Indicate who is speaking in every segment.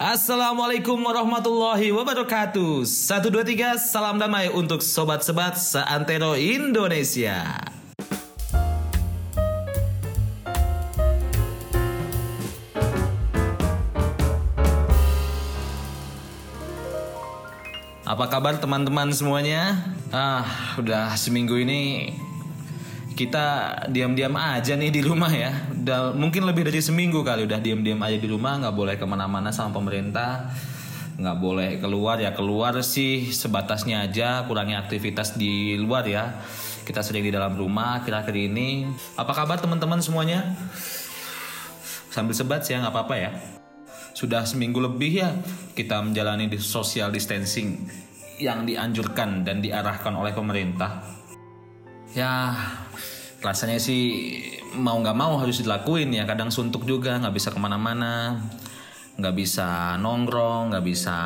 Speaker 1: Assalamualaikum warahmatullahi wabarakatuh. Satu dua tiga, salam damai untuk sobat-sobat seantero Indonesia. Apa kabar teman-teman semuanya? Ah, udah seminggu ini kita diam-diam aja nih di rumah ya. Udah mungkin lebih dari seminggu kali udah diam-diam aja di rumah, nggak boleh ke mana-mana sama pemerintah, nggak boleh keluar ya keluar sih sebatasnya aja, kurangi aktivitas di luar ya. Kita sering di dalam rumah kira-kira ini. Apa kabar teman-teman semuanya? Sambil sebat sih ya nggak apa-apa ya. Sudah seminggu lebih ya kita menjalani di social distancing yang dianjurkan dan diarahkan oleh pemerintah. Ya rasanya sih mau nggak mau harus dilakuin ya. Kadang suntuk juga nggak bisa ke mana-mana, nggak bisa nongkrong, nggak bisa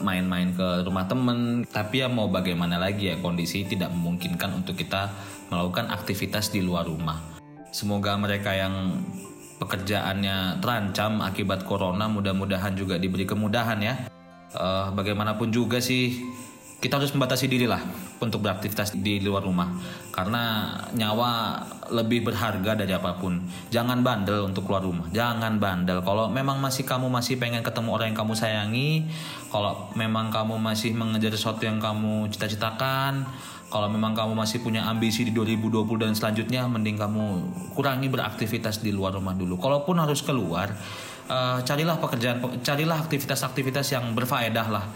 Speaker 1: main-main ke rumah temen. Tapi ya mau bagaimana lagi ya kondisi tidak memungkinkan untuk kita melakukan aktivitas di luar rumah. Semoga mereka yang pekerjaannya terancam akibat corona mudah-mudahan juga diberi kemudahan ya. Uh, bagaimanapun juga sih kita harus membatasi diri lah untuk beraktivitas di luar rumah karena nyawa lebih berharga dari apa pun. Jangan bandel untuk keluar rumah. Jangan bandel. Kalau memang masih kamu masih pengen ketemu orang yang kamu sayangi, kalau memang kamu masih mengejar sesuatu yang kamu cita-citakan, kalau memang kamu masih punya ambisi di 2020 dan selanjutnya mending kamu kurangi beraktivitas di luar rumah dulu. Kalaupun harus keluar, uh, carilah pekerjaan, carilah aktivitas-aktivitas yang berfaedah lah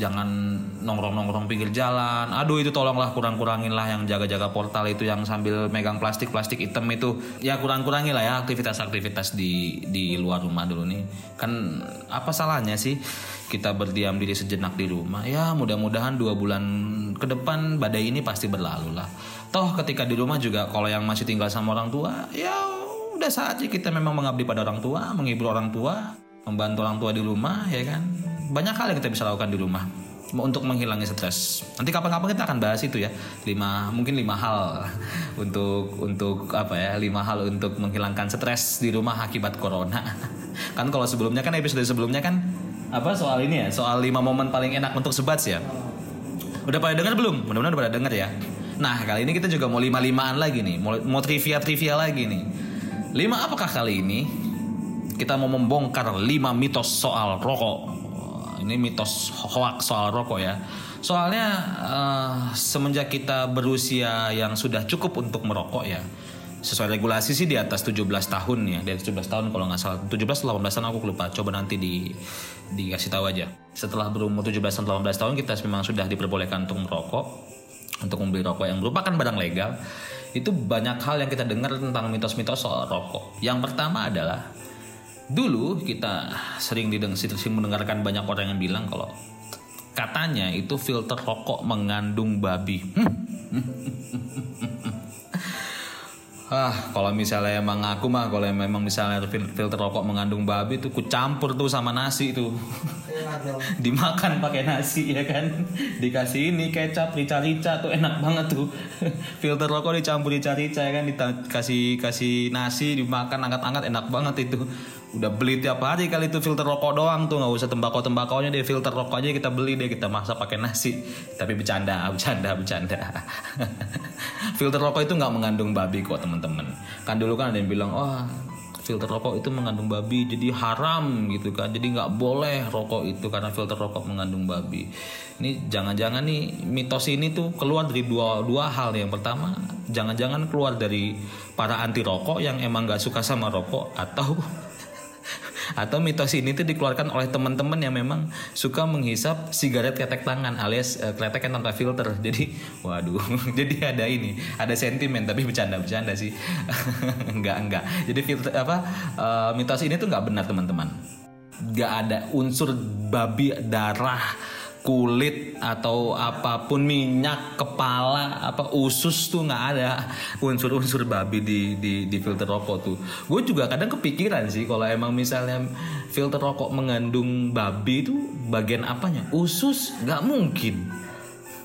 Speaker 1: jangan nongkrong-nongkrong pinggir jalan. Aduh itu tolonglah kurang-kurangin lah yang jaga-jaga portal itu yang sambil megang plastik-plastik hitam itu. Ya kurang-kurangi lah ya aktivitas-aktivitas di di luar rumah dulu nih. Kan apa salahnya sih kita berdiam diri sejenak di rumah? Ya mudah-mudahan dua bulan ke depan badai ini pasti berlalu lah. Toh ketika di rumah juga kalau yang masih tinggal sama orang tua, ya udah saatnya kita memang mengabdi pada orang tua, menghibur orang tua, membantu orang tua di rumah ya kan banyak hal yang kita bisa lakukan di rumah untuk menghilangi stres. Nanti kapan-kapan kita akan bahas itu ya. Lima mungkin lima hal untuk untuk apa ya? Lima hal untuk menghilangkan stres di rumah akibat corona. kan kalau sebelumnya kan episode sebelumnya kan apa soal ini ya? Soal lima momen paling enak untuk sebat ya. Udah pada dengar belum? Mudah-mudahan udah pada dengar ya. Nah kali ini kita juga mau lima limaan lagi nih, mau, mau trivia trivia lagi nih. Lima apakah kali ini? Kita mau membongkar lima mitos soal rokok ini mitos hoax soal rokok ya. Soalnya uh, semenjak kita berusia yang sudah cukup untuk merokok ya. Sesuai regulasi sih di atas 17 tahun ya. Atas 17 tahun kalau nggak salah. 17 atau 18 tahun aku lupa. Coba nanti di dikasih tahu aja. Setelah berumur 17 atau 18 tahun kita memang sudah diperbolehkan untuk merokok. Untuk membeli rokok yang merupakan barang legal. Itu banyak hal yang kita dengar tentang mitos-mitos soal rokok. Yang pertama adalah dulu kita sering didengar sering mendengarkan banyak orang yang bilang kalau katanya itu filter rokok mengandung babi. ah, kalau misalnya emang aku mah kalau memang misalnya filter rokok mengandung babi itu ku campur tuh sama nasi Dimakan pakai nasi ya kan. Dikasih ini kecap rica-rica tuh enak banget tuh. filter rokok dicampur rica-rica ya kan? Dikasih kasih nasi dimakan angkat-angkat enak banget itu. Udah beli tiap hari kali itu filter rokok doang tuh. Nggak usah tembakau tembakaunya deh filter rokok aja kita beli deh kita masak pakai nasi. Tapi bercanda bercanda bercanda. Filter rokok itu nggak mengandung babi kok teman-teman. Kan dulu kan ada yang bilang oh filter rokok itu mengandung babi jadi haram gitu kan. Jadi nggak boleh rokok itu karena filter rokok mengandung babi. Ini jangan-jangan nih mitos ini tuh keluar dari dua dua hal. Yang pertama jangan-jangan keluar dari para anti rokok yang emang nggak suka sama rokok atau atau mitos ini tuh dikeluarkan oleh teman-teman yang memang suka menghisap sigaret ketek tangan alias uh, yang tanpa filter. Jadi waduh jadi ada ini ada sentimen tapi bercanda-bercanda sih. Enggak enggak. Jadi filter apa uh, mitos ini tuh nggak benar teman-teman. Nggak ada unsur babi darah kulit atau apa pun minyak kepala apa usus tuh nggak ada. Unsur-unsur babi di, di di filter rokok tuh. Gue juga kadang kepikiran sih kalau emang misalnya filter rokok mengandung babi itu bagian apanya? Usus? Nggak mungkin.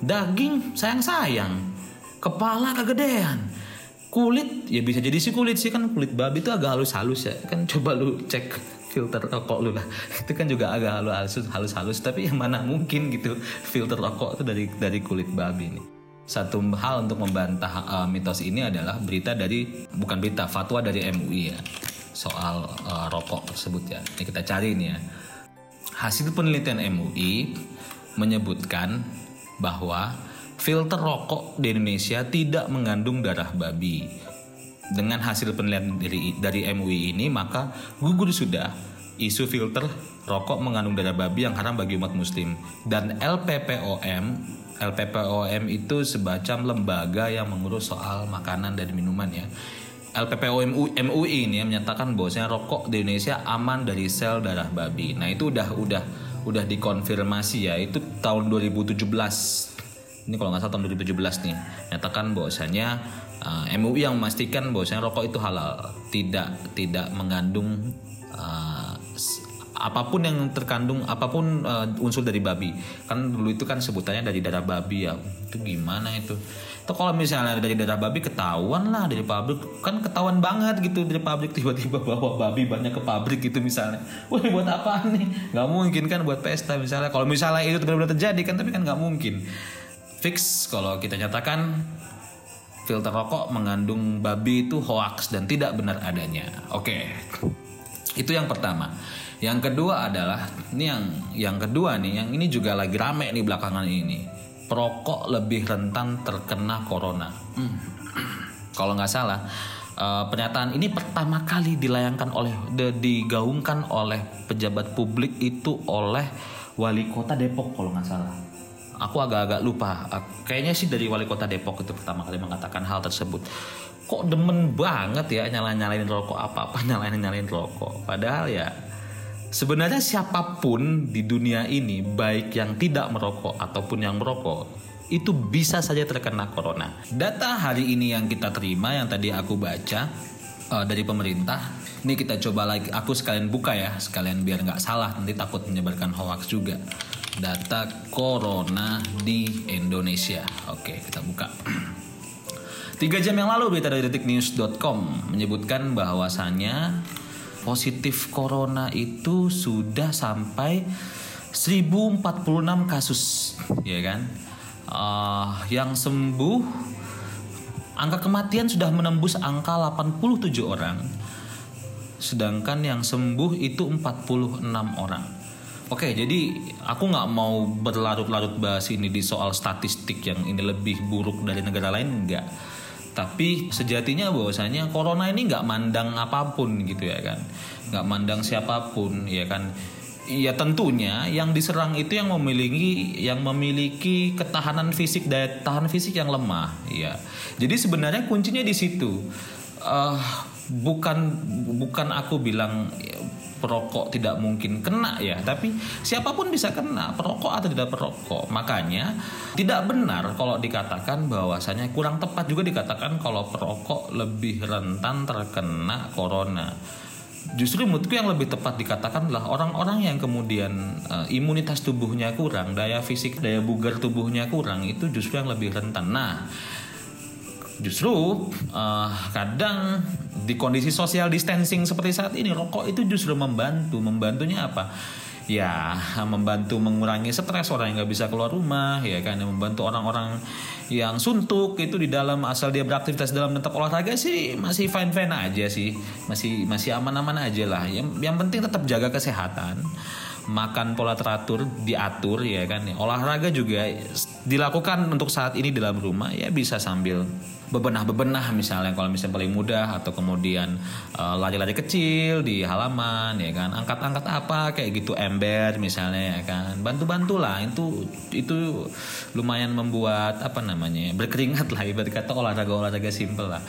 Speaker 1: Daging? Sayang sayang kepala kegedean. Kulit? Ya bisa jadi sih kulit sih kan kulit babi itu agak halus halus ya. Kan coba lu cek filter rokok lu lah. Itu kan juga agak halus halus halus tapi yang mana mungkin gitu filter rokok itu dari dari kulit babi nih. Satu hal untuk membantah uh, mitos ini adalah berita dari bukan berita fatwa dari MUI ya soal uh, rokok tersebut ya. Ini kita cari nih ya. Hasil penelitian MUI menyebutkan bahwa filter rokok di Indonesia tidak mengandung darah babi dengan hasil penelitian dari dari MUI ini maka gugur sudah isu filter rokok mengandung darah babi yang haram bagi umat muslim dan LPPOM LPPOM itu semacam lembaga yang mengurus soal makanan dan minuman ya. LPPOM MUI ini menyatakan bahwasanya rokok di Indonesia aman dari sel darah babi. Nah, itu udah udah udah dikonfirmasi ya. Itu tahun 2017. Ini kalau nggak salah tahun 2017 nih. Nyatakan bahwasanya uh, MUI yang memastikan bahwasanya rokok itu halal, tidak tidak mengandung uh, apa pun yang terkandung apa pun uh, unsur dari babi. Kan dulu itu kan sebutannya dari darah babi ya. Itu gimana itu? Atau kalau misalnya dari darah babi ketahuan lah dari pabrik. Kan ketahuan banget gitu dari pabrik tiba-tiba bawa babi banyak ke pabrik gitu misalnya. Wah buat apa nih? Nggak mungkin kan buat pesta misalnya. Kalau misalnya itu benar-benar terjadi kan tapi kan nggak mungkin. Fix kalau kita nyatakan filter rokok mengandung babi itu hoax dan tidak benar adanya oke itu yang pertama yang kedua adalah ini yang yang kedua nih, yang ini juga lagi rame nih belakangan ini. Perokok lebih rentan terkena corona. Hmm. Kalau nggak salah, uh, pernyataan ini pertama kali dilayangkan oleh de, digaungkan oleh pejabat publik itu oleh wali kota Depok kalau nggak salah. Aku agak-agak lupa. Kayaknya sih dari wali kota Depok itu pertama kali mengatakan hal tersebut kok demen banget ya nyalain nyalain rokok apa apa nyalain nyalain rokok padahal ya Sebenarnya siapa pun di dunia ini, baik yang tidak merokok ataupun yang merokok, itu bisa saja terkena corona. Data hari ini yang kita terima, yang tadi aku baca uh, dari pemerintah, ini kita coba lagi. Aku sekalian buka ya, sekalian biar nggak salah, nanti takut menyebarkan hoax juga. Data corona di Indonesia. Oke, kita buka. Tiga jam yang lalu berita dari detiknews.com menyebutkan bahwasannya positif corona itu sudah sampai 1046 kasus ya kan uh, yang sembuh angka kematian sudah menembus angka 87 orang sedangkan yang sembuh itu 46 orang Oke, jadi aku nggak mau berlarut-larut bahas ini di soal statistik yang ini lebih buruk dari negara lain, enggak tapi sejatinya bahwasanya corona ini nggak mandang apa pun gitu ya kan nggak mandang siapa pun ya kan Ya tentunya yang diserang itu yang memiliki yang memiliki ketahanan fisik daya tahan fisik yang lemah ya. Jadi sebenarnya kuncinya di situ. Uh, bukan bukan aku bilang perokok tidak mungkin kena ya, tapi siapa pun bisa kena, perokok atau tidak perokok. Makanya tidak benar kalau dikatakan bahwasanya kurang tepat juga dikatakan kalau perokok lebih rentan terkena corona. Justru menurutku yang lebih tepat dikatakan adalah orang-orang yang kemudian uh, imunitas tubuhnya kurang, daya fisik, daya bugar tubuhnya kurang itu justru yang lebih rentan. Nah, justru uh, kadang di kondisi social distancing seperti saat ini rokok itu justru membantu. Membantunya apa? Ya membantu mengurangi stres orang yang nggak bisa keluar rumah ya kan? Membantu orang-orang yang suntuk itu di dalam asal dia beraktivitas dalam tetap olahraga sih masih fine fine aja sih. Masih masih aman-aman aja lah. Yang yang penting tetap jaga kesehatan makan pola teratur diatur ya kan olahraga juga dilakukan untuk saat ini dalam rumah ya bisa sambil bebenah-bebenah misalnya kalau misalnya paling mudah atau kemudian uh, lari-lari kecil di halaman ya kan. Angkat-angkat apa kayak gitu ember misalnya ya kan. Bantu-bantulah itu itu lumayan membuat apa namanya berkeringat lah ibarat kata olahraga-olahraga simple lah.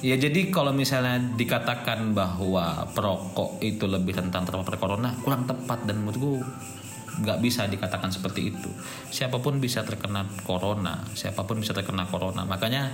Speaker 1: Ya jadi kalau misalnya dikatakan bahwa perokok itu lebih rentan terpapar corona kurang tepat dan menurutku nggak bisa dikatakan seperti itu. Siapa pun bisa terkena corona siapa pun bisa terkena corona. Makanya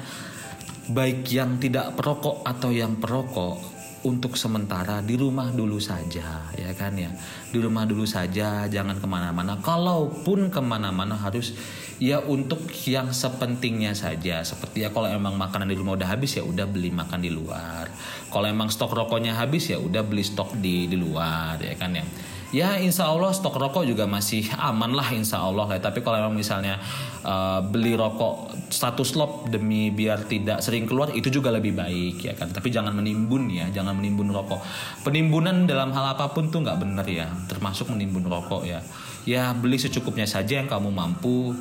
Speaker 1: baik yang tidak perokok atau yang perokok untuk sementara di rumah dulu saja ya kan ya. Di rumah dulu saja jangan ke mana-mana. Kalaupun ke mana-mana harus ya untuk yang sepentingnya saja. Seperti ya kalau emang makanan di rumah udah habis ya udah beli makan di luar. Kalau emang stok rokoknya habis ya udah beli stok di di luar ya kan ya ya insya Allah stok rokok juga masih aman lah insya Allah ya. Tapi kalau misalnya uh, beli rokok satu slop demi biar tidak sering keluar itu juga lebih baik ya kan. Tapi jangan menimbun ya, jangan menimbun rokok. Penimbunan dalam hal apa pun tuh nggak benar ya, termasuk menimbun rokok ya. Ya beli secukupnya saja yang kamu mampu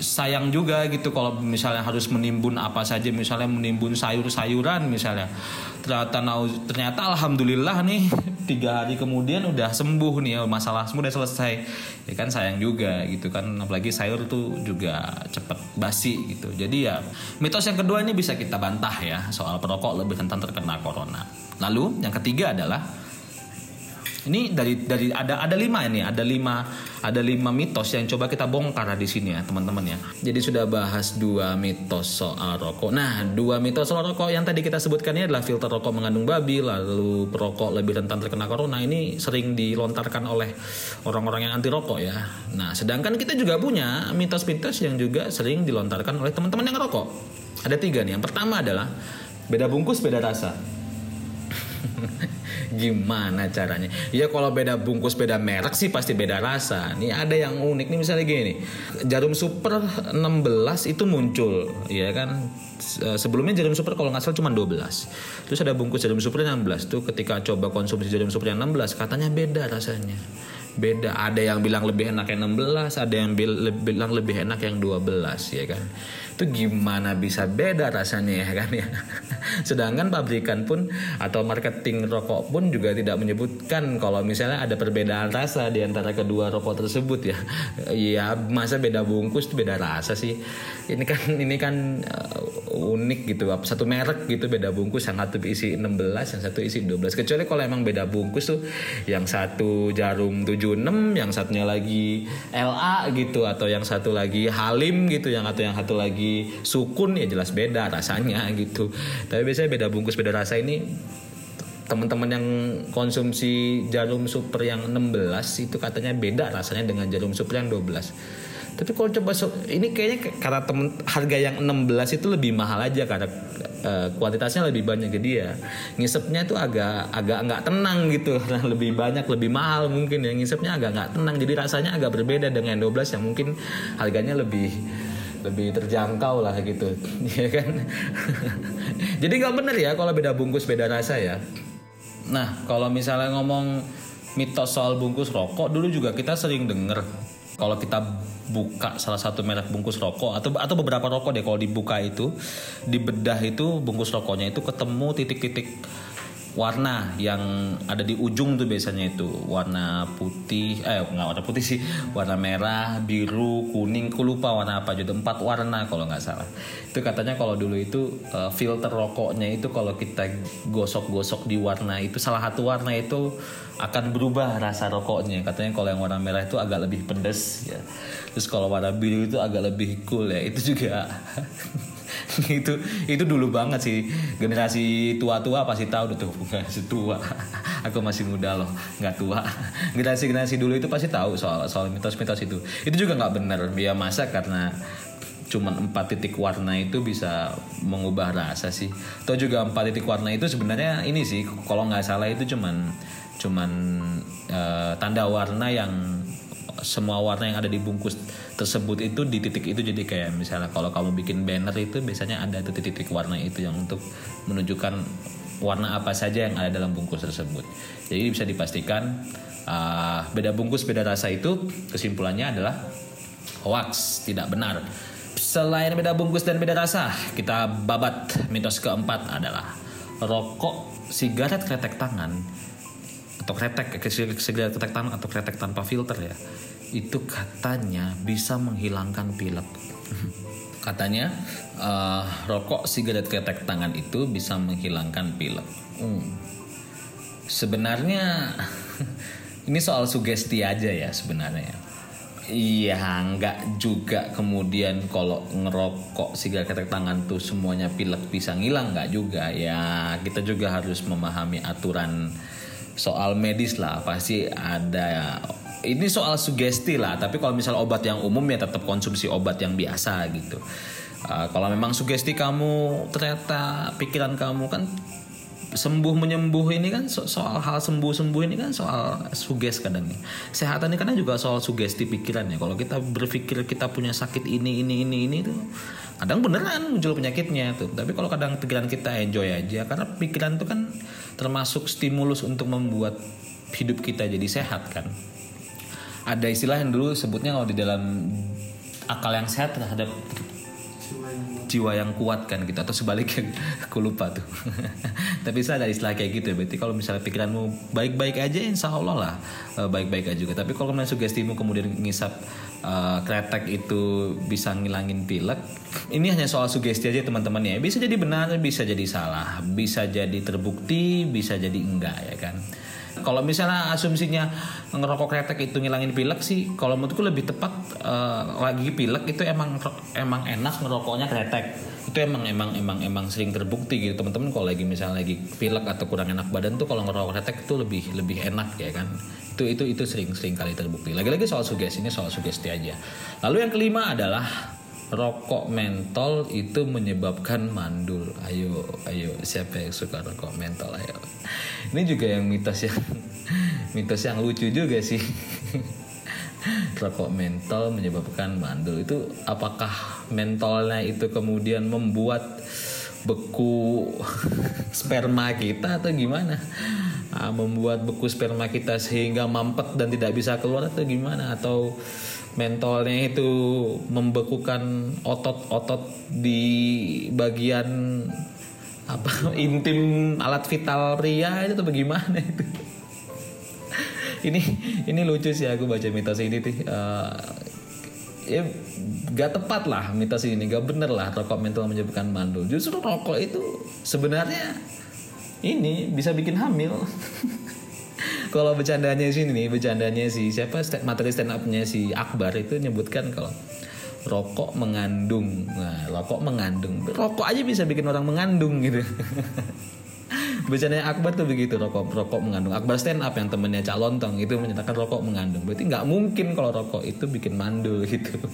Speaker 1: sayang juga gitu kalau misalnya harus menimbun apa saja misalnya menimbun sayur-sayuran misalnya. Ternyata ternyata alhamdulillah nih tiga hari kemudian udah sembuh nih ya masalah semua udah selesai. Ya kan sayang juga gitu kan apalagi sayur tuh juga cepet basi gitu. Jadi ya mitos yang kedua ini bisa kita bantah ya soal perokok lebih rentan terkena corona. Lalu yang ketiga adalah ini dari dari ada ada lima ini, ada lima ada lima mitos yang coba kita bongkar di sini ya teman-teman ya. Jadi sudah bahas dua mitos soal rokok. Nah, dua mitos soal rokok yang tadi kita sebutkan ini adalah filter rokok mengandung babi, lalu perokok lebih rentan terkena corona. Ini sering dilontarkan oleh orang-orang yang anti rokok ya. Nah, sedangkan kita juga punya mitos-mitos yang juga sering dilontarkan oleh teman-teman yang rokok. Ada tiga nih. Yang pertama adalah beda bungkus beda rasa. Gimana caranya? Ya kalau beda bungkus beda merek sih pasti beda rasa. Nih ada yang unik nih misalnya gini. Jarum Super 16 itu muncul, ya kan? Sebelumnya jarum super kalau nggak salah cuma 12. Terus ada bungkus jarum super 16 tuh ketika coba konsumsi jarum super yang 16 katanya beda rasanya beda ada yang bilang lebih enak yang 16 ada yang bilang lebih enak yang 12 ya kan itu gimana bisa beda rasanya ya kan ya? Sedangkan pabrikan pun atau marketing rokok pun juga tidak menyebutkan kalau misalnya ada perbedaan rasa di antara kedua rokok tersebut ya. Ya masa beda bungkus itu beda rasa sih. Ini kan ini kan uh, unik gitu satu merek gitu beda bungkus yang satu isi 16 yang satu isi 12 kecuali kalau emang beda bungkus tuh yang satu jarum 76 yang satunya lagi LA gitu atau yang satu lagi Halim gitu yang atau yang satu lagi sukun ya jelas beda rasanya gitu. Tapi biasanya beda bungkus beda rasa. Ini teman-teman yang konsumsi jarum super yang 16 itu katanya beda rasanya dengan jarum super yang 12 tapi kalau coba ini kayaknya karena temen harga yang 16 itu lebih mahal aja karena uh, kuantitasnya lebih banyak. Jadi ya ngisepnya itu agak agak nggak tenang gitu. Karena lebih banyak lebih mahal mungkin ya. Ngisepnya agak nggak tenang. Jadi rasanya agak berbeda dengan 12 yang mungkin harganya lebih lebih terjangkau lah gitu. Ya kan? Jadi nggak bener ya kalau beda bungkus beda rasa ya? Nah kalau misalnya ngomong mitos soal bungkus rokok dulu juga kita sering denger kalau kita buka salah satu merek bungkus rokok atau atau beberapa rokok deh kalau dibuka itu di bedah itu bungkus rokoknya itu ketemu titik-titik warna yang ada di ujung tuh biasanya itu. Warna putih eh nggak warna putih sih. Warna merah biru kuning. Aku lupa warna apa. Juga empat warna kalau nggak salah. Itu katanya kalau dulu itu uh, filter rokoknya itu kalau kita gosok-gosok di warna itu salah satu warna itu akan berubah rasa rokoknya. Katanya kalau yang warna merah itu agak lebih pedas ya. Terus kalau warna biru itu agak lebih cool ya. Itu juga itu itu dulu banget sih. Generasi tua-tua pasti tahu tuh generasi tua. Aku masih muda loh nggak tua. Generasi generasi dulu itu pasti tahu soal soal mitos-mitos itu. Itu juga nggak benar ya masa karena cuman empat titik warna itu bisa mengubah rasa sih. Atau juga empat titik warna itu sebenarnya ini sih kalau nggak salah itu cuman cuman uh, tanda warna yang semua warna yang ada di bungkus tersebut itu di titik itu jadi kayak misalnya kalau kamu bikin banner itu biasanya ada tuh titik-titik warna itu yang untuk menunjukkan warna apa saja yang ada dalam bungkus tersebut. Jadi bisa dipastikan uh, beda bungkus beda rasa itu kesimpulannya adalah hoax, tidak benar. Selain beda bungkus dan beda rasa, kita babat mitos keempat adalah rokok sigaret kretek tangan atau kretek segala kretek tangan atau kretek tanpa filter ya itu katanya bisa menghilangkan pilek katanya uh, rokok sigaret kretek tangan itu bisa menghilangkan pilek hmm. sebenarnya ini soal sugesti aja ya sebenarnya Iya, nggak juga kemudian kalau ngerokok sigaret ketek tangan tuh semuanya pilek bisa ngilang nggak juga. Ya kita juga harus memahami aturan soal medis lah. Pasti ada ini soal sugesti lah. Tapi kalau misal obat yang umum ya tetap konsumsi obat yang biasa gitu. Uh, kalau memang sugesti kamu ternyata pikiran kamu kan sembuh menyembuh ini kan so soal hal sembuh sembuh ini kan soal suges kadang nih. Kesehatan ini kadang juga soal sugesti pikiran ya. Kalau kita berpikir kita punya sakit ini ini ini ini tuh kadang beneran muncul penyakitnya tuh. Tapi kalau kadang pikiran kita enjoy aja karena pikiran itu kan termasuk stimulus untuk membuat hidup kita jadi sehat kan. Ada istilah yang dulu sebutnya kalau di dalam akal yang sehat terhadap jiwa yang kuat kan gitu atau sebaliknya aku lupa tuh. Tapi saya ada istilah kayak gitu ya berarti kalau misalnya pikiranmu baik-baik aja insya Allah lah eh, baik-baik aja juga. Tapi kalau kemudian sugestimu kemudian ngisap uh, kretek itu bisa ngilangin pilek ini hanya soal sugesti aja teman-teman ya. Bisa jadi benar bisa jadi salah bisa jadi terbukti bisa jadi enggak ya kan kalau misalnya asumsinya ngerokok kretek itu ngilangin pilek sih, kalau menurutku lebih tepat uh, lagi pilek itu emang emang enak ngerokoknya kretek. Itu emang emang emang emang sering terbukti gitu teman-teman kalau lagi misalnya lagi pilek atau kurang enak badan tuh kalau ngerokok kretek itu lebih lebih enak ya kan. Itu itu itu sering sering kali terbukti. Lagi-lagi soal sugesti ini soal sugesti aja. Lalu yang kelima adalah rokok mentol itu menyebabkan mandul. Ayo, ayo, siapa yang suka rokok mentol? Ayo. Ini juga yang mitos yang mitos yang lucu juga sih. rokok mentol menyebabkan mandul itu apakah mentolnya itu kemudian membuat beku sperma kita atau gimana? Ah, membuat beku sperma kita sehingga mampet dan tidak bisa keluar atau gimana? Atau mentolnya itu membekukan otot-otot di bagian apa intim alat vital pria itu tuh bagaimana itu? Ini ini lucu sih aku baca mitos ini tuh uh, ya gak tepat lah mitos ini gak bener lah rokok mentol menyebabkan mandul. Justru rokok itu sebenarnya ini bisa bikin hamil kalau bercandanya sini nih bercandanya si siapa materi stand upnya si Akbar itu nyebutkan kalau rokok mengandung nah rokok mengandung rokok aja bisa bikin orang mengandung gitu Bercandanya Akbar tuh begitu rokok rokok mengandung. Akbar stand up yang temennya Cak Lontong itu menyatakan rokok mengandung. Berarti nggak mungkin kalau rokok itu bikin mandul gitu.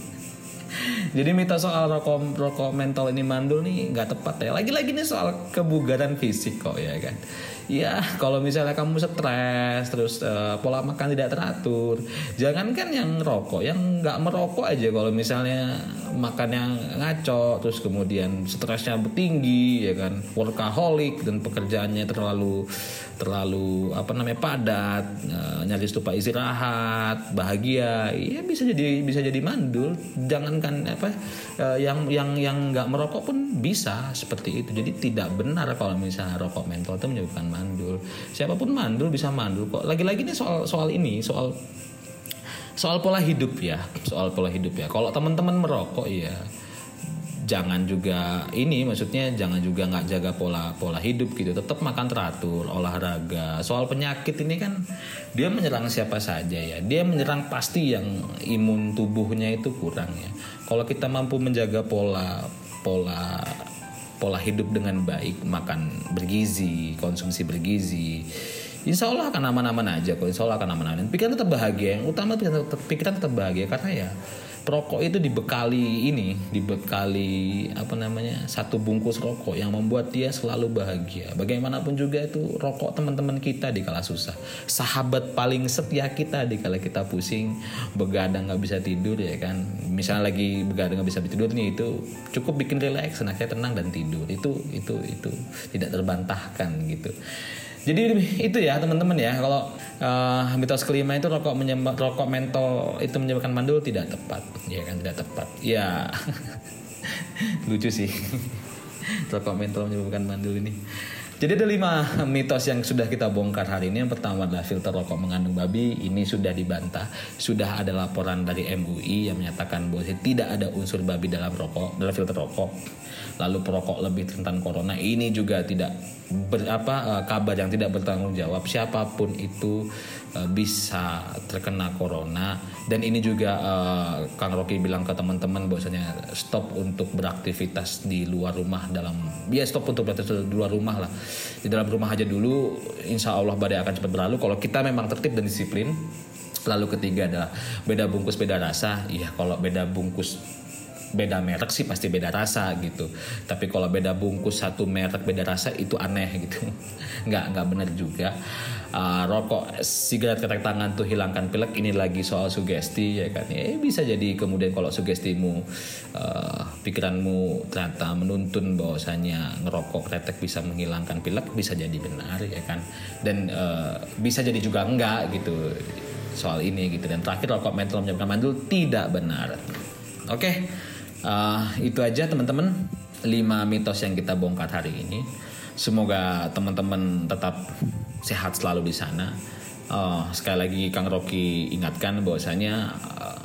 Speaker 1: Jadi mitos soal rokok rokok mentol ini mandul nih nggak tepat ya. Lagi-lagi nih soal kebugaran fisik kok ya kan? Ya kalau misalnya kamu stres terus uh, pola makan tidak teratur jangankan yang rokok yang nggak merokok aja. Kalau misalnya makan yang ngaco terus kemudian stresnya tinggi ya kan? Workaholic dan pekerjaannya terlalu terlalu apa namanya padat uh, nyaris lupa istirahat bahagia ya bisa jadi bisa jadi mandul. Jangankan apa uh, yang yang yang nggak merokok pun bisa seperti itu. Jadi tidak benar kalau misalnya rokok mentol itu menyebabkan mandul. Siapa pun mandul bisa mandul kok. Lagi-lagi ini soal soal ini soal soal pola hidup ya soal pola hidup ya. Kalau teman-teman merokok ya jangan juga ini maksudnya jangan juga nggak jaga pola pola hidup gitu. Tetap makan teratur olahraga. Soal penyakit ini kan dia menyerang siapa saja ya. Dia menyerang pasti yang imun tubuhnya itu kurang ya. Kalau kita mampu menjaga pola pola pola hidup dengan baik makan bergizi konsumsi bergizi Insya Allah akan aman-aman aja kok Insya Allah akan aman-aman. Pikiran tetap bahagia Yang utama pikiran tetap, pikiran tetap bahagia Karena ya rokok itu dibekali ini, dibekali apa namanya satu bungkus rokok yang membuat dia selalu bahagia. Bagaimanapun juga itu rokok teman-teman kita di kala susah, sahabat paling setia kita di kala kita pusing, begadang nggak bisa tidur ya kan. Misalnya lagi begadang nggak bisa tidur nih itu cukup bikin relax, akhirnya tenang dan tidur. Itu itu itu tidak terbantahkan gitu. Jadi itu ya teman-teman ya kalau uh, mitos kelima itu rokok menyebab rokok mentol itu menyebabkan mandul tidak tepat, ya kan tidak tepat. Ya lucu sih rokok mentol menyebabkan mandul ini. Jadi ada lima mitos yang sudah kita bongkar hari ini. Yang pertama adalah filter rokok mengandung babi. Ini sudah dibantah. Sudah ada laporan dari MUI yang menyatakan bahwa tidak ada unsur babi dalam rokok, dalam filter rokok lalu perokok lebih rentan corona ini juga tidak berapa uh, kabar yang tidak bertanggung jawab siapa pun itu uh, bisa terkena corona. Dan ini juga uh, Kang Rocky bilang ke teman-teman bahwasanya stop untuk beraktivitas di luar rumah dalam ya stop untuk beraktivitas di luar rumah lah. Di dalam rumah aja dulu insya Allah badai akan cepat berlalu. Kalau kita memang tertib dan disiplin lalu ketiga adalah beda bungkus beda rasa. Iya kalau beda bungkus beda merek sih pasti beda rasa gitu. Tapi kalau beda bungkus satu merek beda rasa itu aneh gitu. Nggak nggak benar juga. Uh, rokok sigaret ketek tangan tuh hilangkan pilek? Ini lagi soal sugesti ya kan? Ya bisa jadi kemudian kalau sugestimu uh, pikiranmu ternyata menuntun bahwasanya ngerokok ketek bisa menghilangkan pilek bisa jadi benar ya kan? Dan uh, bisa jadi juga enggak gitu soal ini gitu. Dan terakhir rokok mental menyebabkan mandul? Tidak benar. Oke okay? Uh, itu aja teman-teman 5 mitos yang kita bongkar hari ini. Semoga teman-teman tetap sehat selalu di sana. Uh, sekali lagi Kang Rocky ingatkan bahwasanya uh,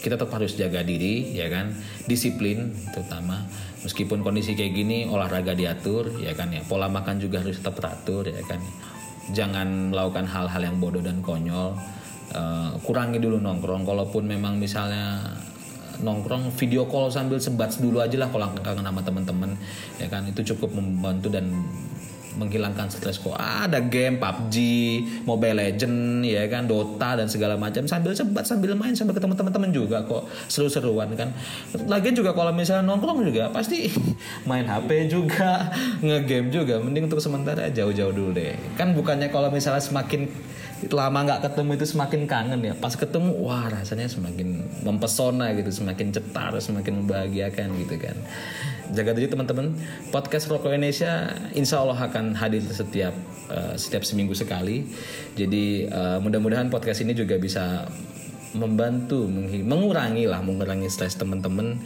Speaker 1: kita tetap harus jaga diri ya kan, disiplin terutama meskipun kondisi kayak gini olahraga diatur ya kan ya, pola makan juga harus tetap teratur ya kan. Jangan melakukan hal-hal yang bodoh dan konyol. Uh, kurangi dulu nongkrong kalaupun memang misalnya nongkrong video call sambil sebat dulu aja lah kalau kangen sama teman-teman ya kan? Itu cukup membantu dan menghilangkan stres kok. Ada game PUBG, Mobile Legend ya kan? Dota dan segala macam. Sambil sebat sambil main sambil ketemu teman-teman juga kok. Seru-seruan kan? Lagian juga kalau misalnya nongkrong juga pasti main HP juga ngegame juga. Mending untuk sementara jauh-jauh dulu deh. Kan bukannya kalau misalnya semakin lama nggak ketemu itu semakin kangen ya. Pas ketemu wah rasanya semakin mempesona gitu semakin cetar semakin membahagiakan gitu kan. Jaga diri teman-teman. Podcast Rokok Indonesia insya Allah akan hadir setiap uh, setiap seminggu sekali. Jadi uh, mudah-mudahan podcast ini juga bisa membantu mengurangi lah mengurangi stres teman-teman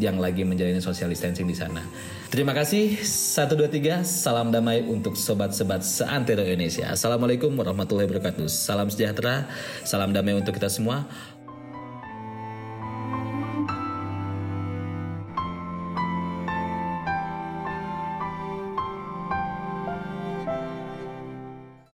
Speaker 1: yang lagi menjalani social distancing di sana. Terima kasih. 1 2 3. Salam damai untuk sobat-sobat seantero Indonesia. Assalamualaikum warahmatullahi wabarakatuh. Salam sejahtera, salam damai untuk kita semua.